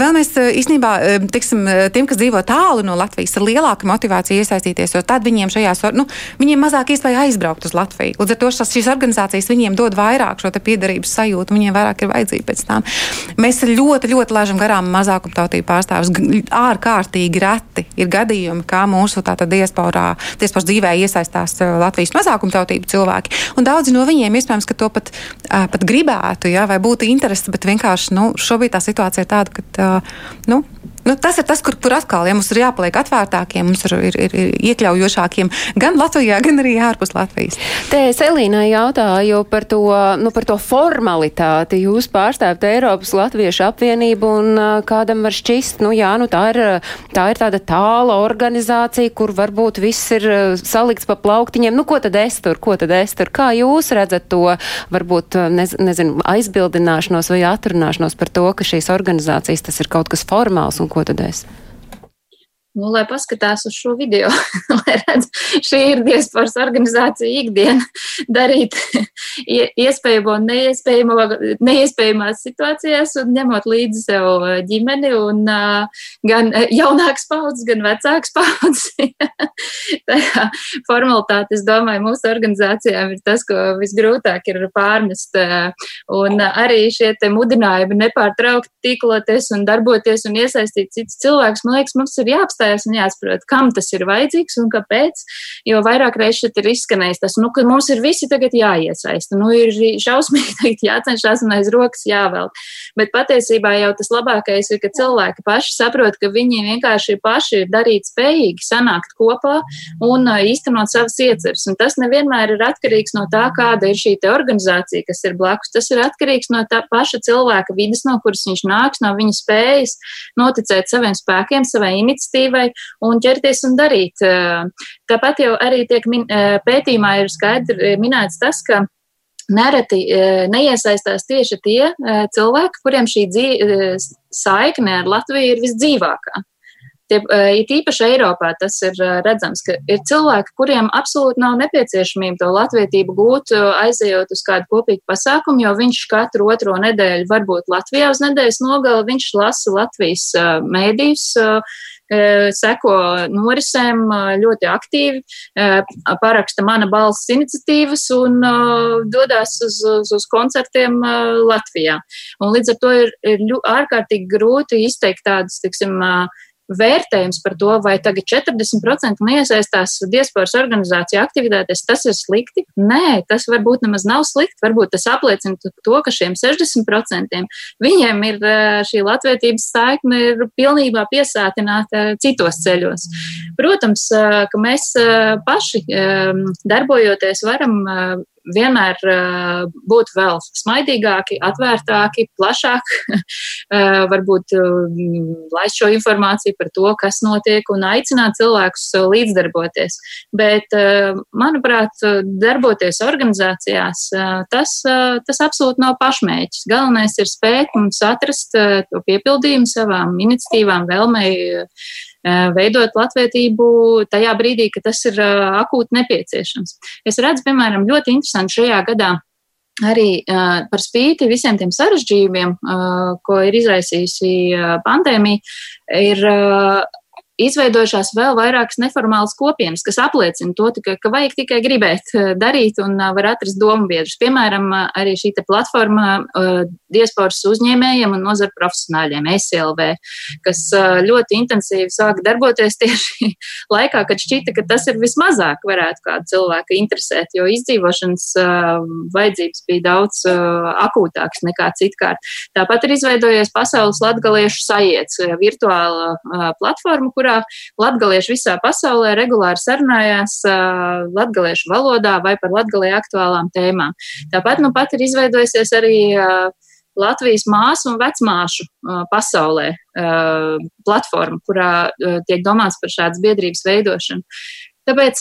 Vēl mēs īstenībā, tiksim, tiem, kas dzīvo tālu no Latvijas, ir lielāka motivācija iesaistīties, jo tad viņiem šajās, nu, viņiem mazāk iespēja aizbraukt uz Latviju. Līdz ar to šīs organizācijas viņiem dod vairāk šo piedarības sajūtu, viņiem vairāk ir vajadzība pēc tam. Mēs ļoti, ļoti lēžam garām mazākumtautību pārstāvjus, ārkārtīgi reti ir gadījumi, kā mūsu diasporā, diasporas dzīvē iesaistās uh, Latvijas mazākumtautību cilvēki. Un daudzi no viņiem iespējams, ka to pat, uh, pat gribētu, ja, vai būtu interesi, bet vienkārši nu, šobrīd tā situācija ir tāda, ka uh, nu, Nu, tas ir tas, kur, kur atkal ja, mums ir jāpaliek atvērtākiem, mums ir, ir, ir, ir iekļaujošākiem gan Latvijā, gan arī ārpus Latvijas. Te es Elīnai jautāju par to, nu, par to formalitāti. Jūs pārstāvat Eiropas Latviešu apvienību un kādam var šķist, nu jā, nu tā ir, tā ir tāda tāla organizācija, kur varbūt viss ir salikts pa plauktiņiem. Nu, ko tad es tur, ko tad es tur? Kā jūs redzat to, varbūt, nez, nezinu, aizbildināšanos vai atrunāšanos par to, ka šīs organizācijas tas ir kaut kas formāls un ko tad es? Nu, lai paskatās uz šo video, lai redz, šī ir diasporas organizācija ikdiena, darīt iespējamo un neiespējamo, neiespējamās situācijās un ņemot līdzi sev ģimeni un uh, gan jaunāks paudzes, gan vecāks paudzes. Tā formalitāte, es domāju, mūsu organizācijām ir tas, ko visgrūtāk ir pārmest. Un arī šie te mudinājumi nepārtraukt tīkloties un darboties un iesaistīt citus cilvēkus, man liekas, mums ir jāapstāj jāapstājas un jāsaprot, kam tas ir vajadzīgs un kāpēc. Jo vairāk reizes šeit ir izskanējis tas, nu, ka mums ir visi tagad jāiesaista. Nu, ir šausmīgi tagad jācenšas un aiz rokas jāvelk. Bet patiesībā jau tas labākais ir, ka cilvēki paši saprot, ka viņi vienkārši paši ir darīt spējīgi sanākt kopā un īstenot savas ieceres. Un tas nevienmēr ir atkarīgs no tā, kāda ir šī organizācija, kas ir blakus. Tas ir atkarīgs no tā paša cilvēka vidas, no kuras viņš nāks, no viņa spējas noticēt saviem spēkiem, savai iniciatīvai un ķerties un darīt. Tāpat jau arī tiek min, pētījumā ir skaidri minēts tas, ka nereti neiesaistās tieši tie cilvēki, kuriem šī dzīve, saikne ar Latviju ir visdzīvākā. Tie, it īpaši Eiropā tas ir redzams, ka ir cilvēki, kuriem absolūti nav nepieciešamība to latvietību gūt, aizejot uz kādu kopīgu pasākumu, jo viņš katru otro nedēļu, varbūt Latvijā uz nedēļas nogali, viņš lasa Latvijas mēdījus seko norisēm ļoti aktīvi, paraksta mana balss iniciatīvas un dodas uz, uz, uz koncertiem Latvijā. Un līdz ar to ir, ir ārkārtīgi grūti izteikt tādus, tiksim, vērtējums par to, vai tagad 40% neiesaistās diasporas organizāciju aktivitātēs, tas ir slikti. Nē, tas varbūt nemaz nav slikti. Varbūt tas apliecina to, ka šiem 60% viņiem ir šī latvietības saikne ir pilnībā piesātināta citos ceļos. Protams, ka mēs paši darbojoties varam vienmēr būt vēl smaidīgāki, atvērtāki, plašāk, varbūt laist šo informāciju par to, kas notiek un aicināt cilvēkus līdzdarboties. Bet, manuprāt, darboties organizācijās, tas, tas absolūti nav pašmēķis. Galvenais ir spēt mums atrast to piepildījumu savām iniciatīvām, vēlmei veidot latvietību tajā brīdī, kad tas ir akūti nepieciešams. Es redzu, piemēram, ļoti interesanti šajā gadā arī uh, par spīti visiem tiem sarežģījumiem, uh, ko ir izraisījusi uh, pandēmija, ir izveidojušās vēl vairākas neformālas kopienas, kas apliecina to, tika, ka vajag tikai gribēt eh, darīt un eh, var atrast domu biedrus. Piemēram, eh, arī šī platforma diasporas uzņēmējiem un nozara profesionāļiem, SLV, kas ļoti intensīvi sāka darboties tieši laikā, kad šķita, ka tas ir vismazāk varētu kādu cilvēku interesēt, jo izdzīvošanas vajadzības bija daudz akūtākas nekā citkārt. Tāpat ir izveidojies pasaules latgaliešu sajiets, virtuāla platforma, kur kurā latgalieši visā pasaulē regulāri sarunājās latgaliešu valodā vai par latgalē aktuālām tēmām. Tāpat nu pat ir izveidojusies arī Latvijas māsu un vecmāšu pasaulē platforma, kurā tiek domāts par šādas biedrības veidošanu. Tāpēc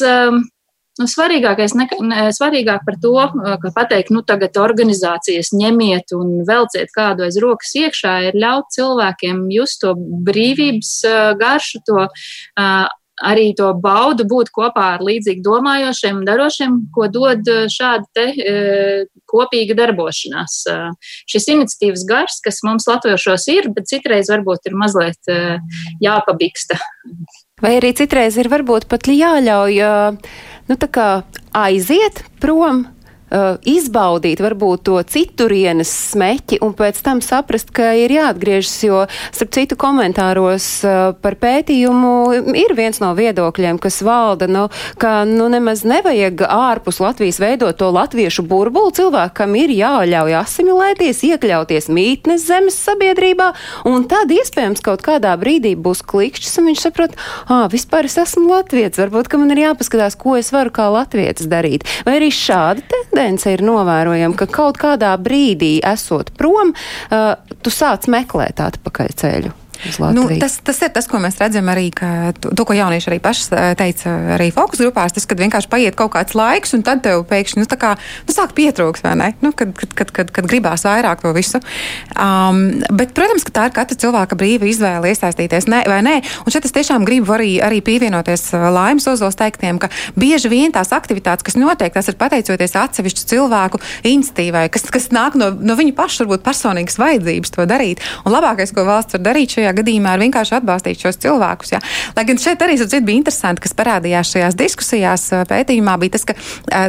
Nu, svarīgākais, ne, ne, svarīgāk par to, ka pateikt, nu, tagad organizācijas ņemiet un velciet kādu aiz rokas iekšā, ir ļaut cilvēkiem just to brīvības garšu, to arī to baudu būt kopā ar līdzīgi domājošiem un darošiem, ko dod šāda te kopīga darbošanās. Šis iniciatīvas gars, kas mums latviešos ir, bet citreiz varbūt ir mazliet jāpabiksta. Vai arī citreiz ir varbūt pat jāļauj. Uh nu, aiziet prom uh, izbaudīt varbūt to citurienes smeķi un pēc tam saprast, ka ir jāatgriežas, jo, starp citu, komentāros uh, par pētījumu ir viens no viedokļiem, kas valda, nu, ka, nu, nemaz nevajag ārpus Latvijas veidot to latviešu burbuli cilvēkam ir jāļauj asimilēties, iekļauties mītnes zemes sabiedrībā, un tad iespējams kaut kādā brīdī būs klikšķis, un viņš saprot, ah, vispār es esmu latviets, varbūt, ka man ir jāpaskatās, ko es varu kā latviets darīt. Vai arī šāda tendence? Tendence ir novērojama, ka kaut kādā brīdī, esot prom, uh, tu sāc meklēt atpakaļ ceļu. Nu, tas, tas ir tas, ko mēs redzam arī, ka to, ko jaunieši arī paši teica arī fokus grupās, tas, kad vienkārši paiet kaut kāds laiks, un tad tev pēkšņi nu, kā, nu, sāk pietrūks, vai ne? Nu, kad, kad, kad, kad, kad gribās vairāk to visu. Um, bet, protams, ka tā ir katra cilvēka brīva izvēle iesaistīties ne, vai nē. Un šeit es tiešām gribu arī, arī pievienoties eh, Laimas Ozols teiktiem, ka bieži vien tās aktivitātes, kas notiek, tas ir pateicoties atsevišķu cilvēku institīvai, kas, kas nāk no, no viņu pašu, varbūt personīgas vajadzības to darīt. Un labākais, ko valsts var darīt šajā gadījumā ir vienkārši atbalstīt šos cilvēkus. Jā. Lai gan šeit arī dzird, bija interesanti, kas parādījās šajās diskusijās pētījumā, bija tas, ka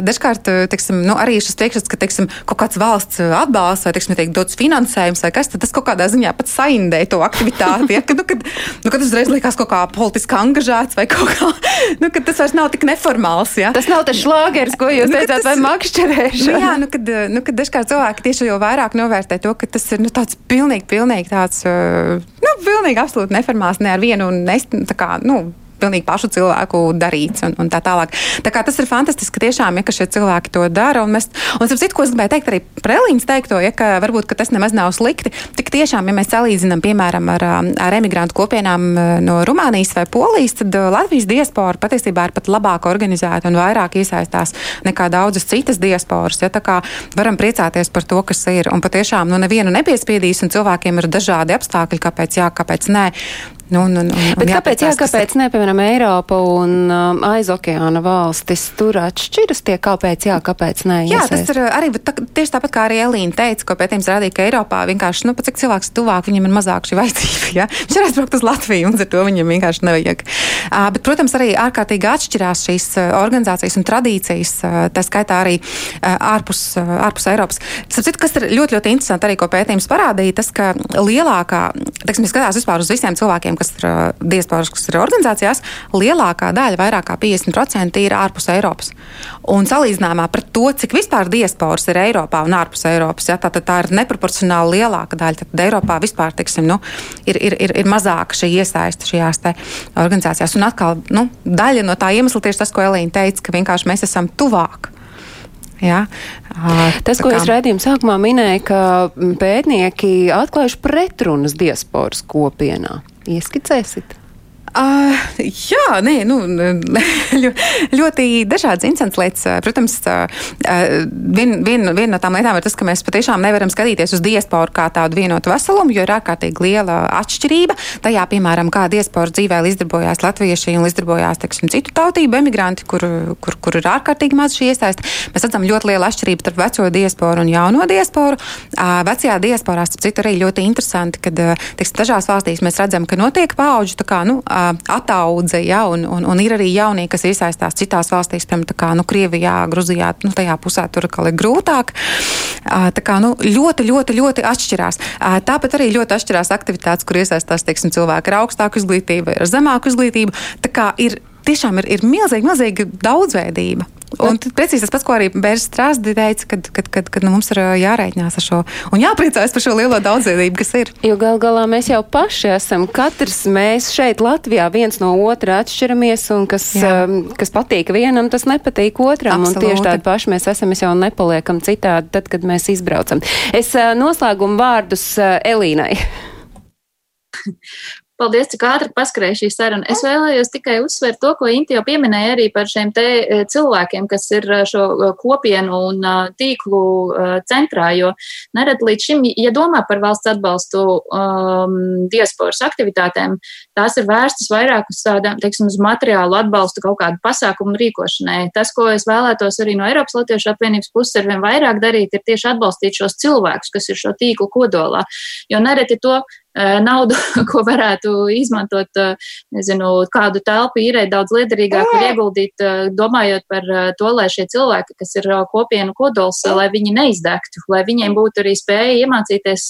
dažkārt teiksim, nu, arī šis priekšstats, ka teiksim, kaut kāds valsts atbalsts vai teiksim, tiek dots finansējums vai kas, tas kaut kādā ziņā pat saindē to aktivitāti. Ja, kad, nu, kad, nu, kad uzreiz likās kaut kā politiski angažēts vai kaut kā, nu, kad tas vairs nav tik neformāls. Ja. Tas nav tas šlāgers, ko jūs nu, teicāt, tas, vai makšķerēšana. Nu, jā, nu, kad, nu, kad dažkārt cilvēki tieši jau vairāk novērtē to, ka tas ir nu, tāds pilnīgi, pilnīgi tāds, nu, pilnīgi absolūti neformāls ne ar vienu un es, kā, nu, pilnīgi pašu cilvēku darīts un, un tā tālāk. Tā kā tas ir fantastiski, tiešām, ja ka šie cilvēki to dara. Un, mēs, un citu, ko es gribēju teikt arī Prelīns teikto, ja ka varbūt ka tas nemaz nav slikti. Tik tiešām, ja mēs salīdzinām, piemēram, ar, ar emigrantu kopienām no Rumānijas vai Polijas, tad Latvijas diaspora patiesībā ir pat labāk organizēta un vairāk iesaistās nekā daudzas citas diasporas. Ja, tā kā varam priecāties par to, kas ir. Un patiešām nu, nevienu nepiespiedīs, un cilvēkiem ir dažādi apstākļi, kāpēc jā, kāpēc nē. Nu, un, un, un, Bet kāpēc, jā, kāpēc ne, piemēram, Eiropa un um, aiz okeāna valstis tur atšķiras tie, kāpēc jā, kāpēc nē? Jā, tas ir arī tā, tieši tāpat kā arī Elīna teica, ko pētījums rādīja, ka Eiropā vienkārši, nu, pat cik cilvēks tuvāk, viņam ir mazāk šī vajadzība. Ja? Viņš ir aizbraukt uz Latviju, un ar to viņam vienkārši nevajag. Uh, bet, protams, arī ārkārtīgi atšķirās šīs uh, organizācijas un tradīcijas, uh, tā skaitā arī uh, ārpus, uh, ārpus Eiropas. Citu, kas ir ļoti, ļoti interesanti arī, ko pētījums parādīja, tas, ka lielākā, teiksim, skatās vispār uz visiem cilvēkiem, cilvēkiem, kas ir diasporas, kas ir organizācijās, lielākā daļa, vairāk kā 50% ir ārpus Eiropas. Un salīdzinājumā par to, cik vispār diasporas ir Eiropā un ārpus Eiropas, ja, tā, tā ir neproporcionāli lielāka daļa. Tad Eiropā vispār tiksim, nu, ir, ir, ir, ir mazāka šī iesaiste šajās organizācijās. Un atkal nu, daļa no tā iemesla tieši tas, ko Elīna teica, ka vienkārši mēs esam tuvāk. Ja? Tas, ko kā... es redzēju, sākumā minēju, ka pētnieki atklājuši pretrunas diasporas kopienā. Ieskicēsit? Uh, jā, nē, nu, ļoti dažādas interesantas lietas. Protams, uh, viena vien, vien no tām lietām ir tas, ka mēs patiešām nevaram skatīties uz diasporu kā tādu vienotu veselumu, jo ir ārkārtīgi liela atšķirība tajā, piemēram, kā diasporu dzīvē izdarbojās latvieši un izdarbojās, teiksim, citu tautību emigranti, kur, kur, kur ir ārkārtīgi maz šī iesaista. Mēs redzam ļoti lielu atšķirību starp veco diasporu un jauno diasporu. Uh, vecajā diasporā, starp citu, arī ļoti interesanti, kad, teiksim, dažās valstīs mēs redzam, ka notiek paudžu, tā kā, nu, ataudze, ja, un, un, un ir arī jaunie, kas iesaistās citās valstīs, piemēram, kā, nu, Krievijā, Gruzijā, nu, tajā pusē tur ir grūtāk. Tā kā, nu, ļoti, ļoti, ļoti atšķirās. Tāpat arī ļoti atšķirās aktivitātes, kur iesaistās, teiksim, cilvēki ar augstāku izglītību ar zemāku izglītību. Tā kā ir tiešām ir, ir milzīga, milzīga daudzveidība. Un precīzi tas pats, ko arī Bērs Strāsdi teica, kad, kad, kad, kad nu, mums ir jārēķinās ar šo un jāpriecājas par šo lielo daudzveidību, kas ir. Jo gal galā mēs jau paši esam, katrs mēs šeit Latvijā viens no otra atšķiramies, un kas, um, kas patīk vienam, tas nepatīk otram, Absolūti. un tieši tādi paši mēs esam, mēs jau nepaliekam citādi tad, kad mēs izbraucam. Es uh, noslēgumu vārdus uh, Elīnai. Paldies, cik ātri paskrēja šī saruna. Es vēlējos tikai uzsvērt to, ko Inti jau pieminēja arī par šiem te e, cilvēkiem, kas ir e, šo e, kopienu un tīklu centrā, jo nerad līdz šim, ja domā par valsts atbalstu um, diasporas aktivitātēm, tās ir vērstas vairāk uz tādām, teiksim, uz materiālu atbalstu kaut kādu pasākumu rīkošanai. Tas, ko es vēlētos arī no Eiropas Latviešu apvienības puses ar vien vairāk darīt, ir tieši atbalstīt šos cilvēkus, kas ir šo tīklu kodolā. Jo nereti to naudu, ko varētu izmantot, nezinu, kādu telpu īrēt daudz liederīgāk un ieguldīt, domājot par to, lai šie cilvēki, kas ir kopienu kodols, lai viņi neizdegtu, lai viņiem būtu arī spēja iemācīties,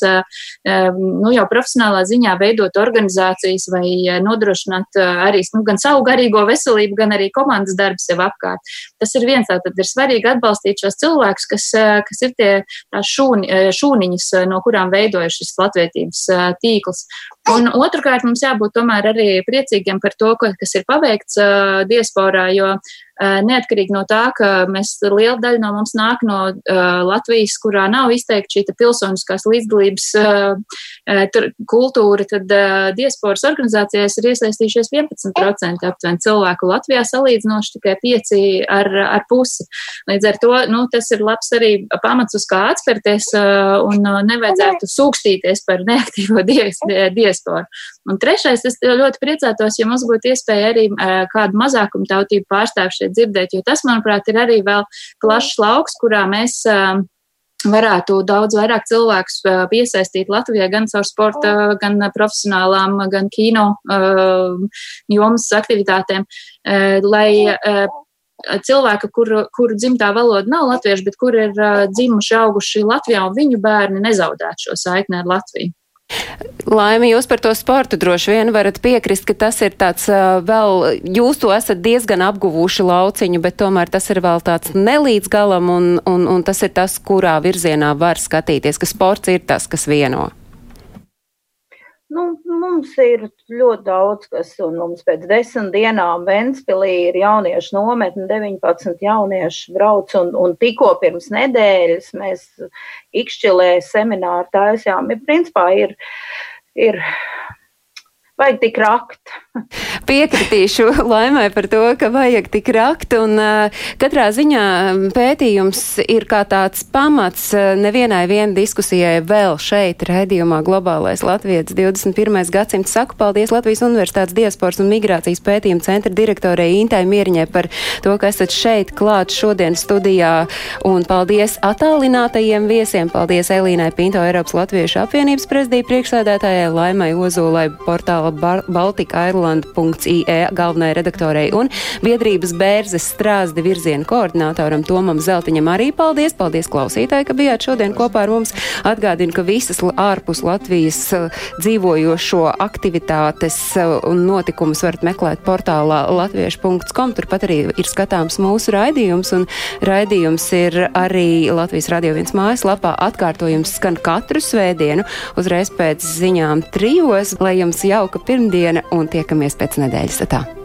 nu, jau profesionālā ziņā veidot organizācijas vai nodrošināt arī, nu, gan savu garīgo veselību, gan arī komandas darbu sev apkārt. Tas ir viens, tātad ir svarīgi atbalstīt šos cilvēkus, kas, kas ir tie šūni, šūniņas, no kurām veidojas šis latvietības tīkls tīkls. Un otrkārt, mums jābūt tomēr arī priecīgiem par to, kas ir paveikts diasporā, jo neatkarīgi no tā, ka mēs liela daļa no mums nāk no uh, Latvijas, kurā nav izteikti šī pilsoniskās līdzdalības uh, kultūra, tad uh, diasporas organizācijās ir iesaistījušies 11% aptuveni cilvēku. Latvijā salīdzinoši tikai 5 ar, ar pusi. Līdz ar to nu, tas ir labs arī pamats uz kā atspērties un nevajadzētu sūkstīties par neaktīvo diasporu diasporu. Un trešais, es ļoti priecātos, ja mums būtu iespēja arī kādu mazākumu tautību pārstāvu šeit dzirdēt, jo tas, manuprāt, ir arī vēl plašs lauks, kurā mēs varētu daudz vairāk cilvēkus piesaistīt Latvijai gan caur sporta, gan profesionālām, gan kino jomas aktivitātēm, lai cilvēki, kur, kuru dzimtā valoda nav latviešu, bet kur ir dzimuši, auguši Latvijā, un viņu bērni nezaudētu šo saikni ar Latviju. Laimi, jūs par to sportu droši vien varat piekrist, ka tas ir tāds vēl, jūs to esat diezgan apguvuši lauciņu, bet tomēr tas ir vēl tāds nelīdz galam un, un, un tas ir tas, kurā virzienā var skatīties, ka sports ir tas, kas vieno. Nu, mums ir ļoti daudz, kas, un mums pēc desmit dienām Ventspilī ir jauniešu nometne, 19 jaunieši brauc, un, un tikko pirms nedēļas mēs Ikšķilē semināru taisījām. Ja, principā ir, ir vajag tik rakt. Piekritīšu laimai par to, ka vajag tik rakt, un uh, katrā ziņā pētījums ir kā tāds pamats uh, nevienai vien diskusijai vēl šeit, raidījumā Globālais Latvijas 21. gadsimts. Saku paldies Latvijas Universitātes diasporas un migrācijas pētījuma centra direktorei Intai Mieriņai par to, ka esat šeit klāt šodien studijā, un paldies attālinātajiem viesiem. Paldies Elīnai Pinto, Eiropas Latviešu apvienības prezidija priekšsēdētājai, Laimai Ozolai, portāla baltika.irlanda.ie galvenajai redaktorei un biedrības bērzes strāzdi virziena koordinātoram Tomam Zeltiņam arī paldies. Paldies klausītāji, ka bijāt šodien kopā ar mums. Atgādinu, ka visas ārpus Latvijas uh, dzīvojošo aktivitātes uh, un notikumus varat meklēt portālā latviešu.com. Turpat arī ir skatāms mūsu raidījums, un raidījums ir arī Latvijas radio viens mājaslapā. Atkārtojums skan katru svētdienu uzreiz pēc ziņām trijos, lai jums jauka pirmdiena un tiekamies pēc nedēļas. Tā.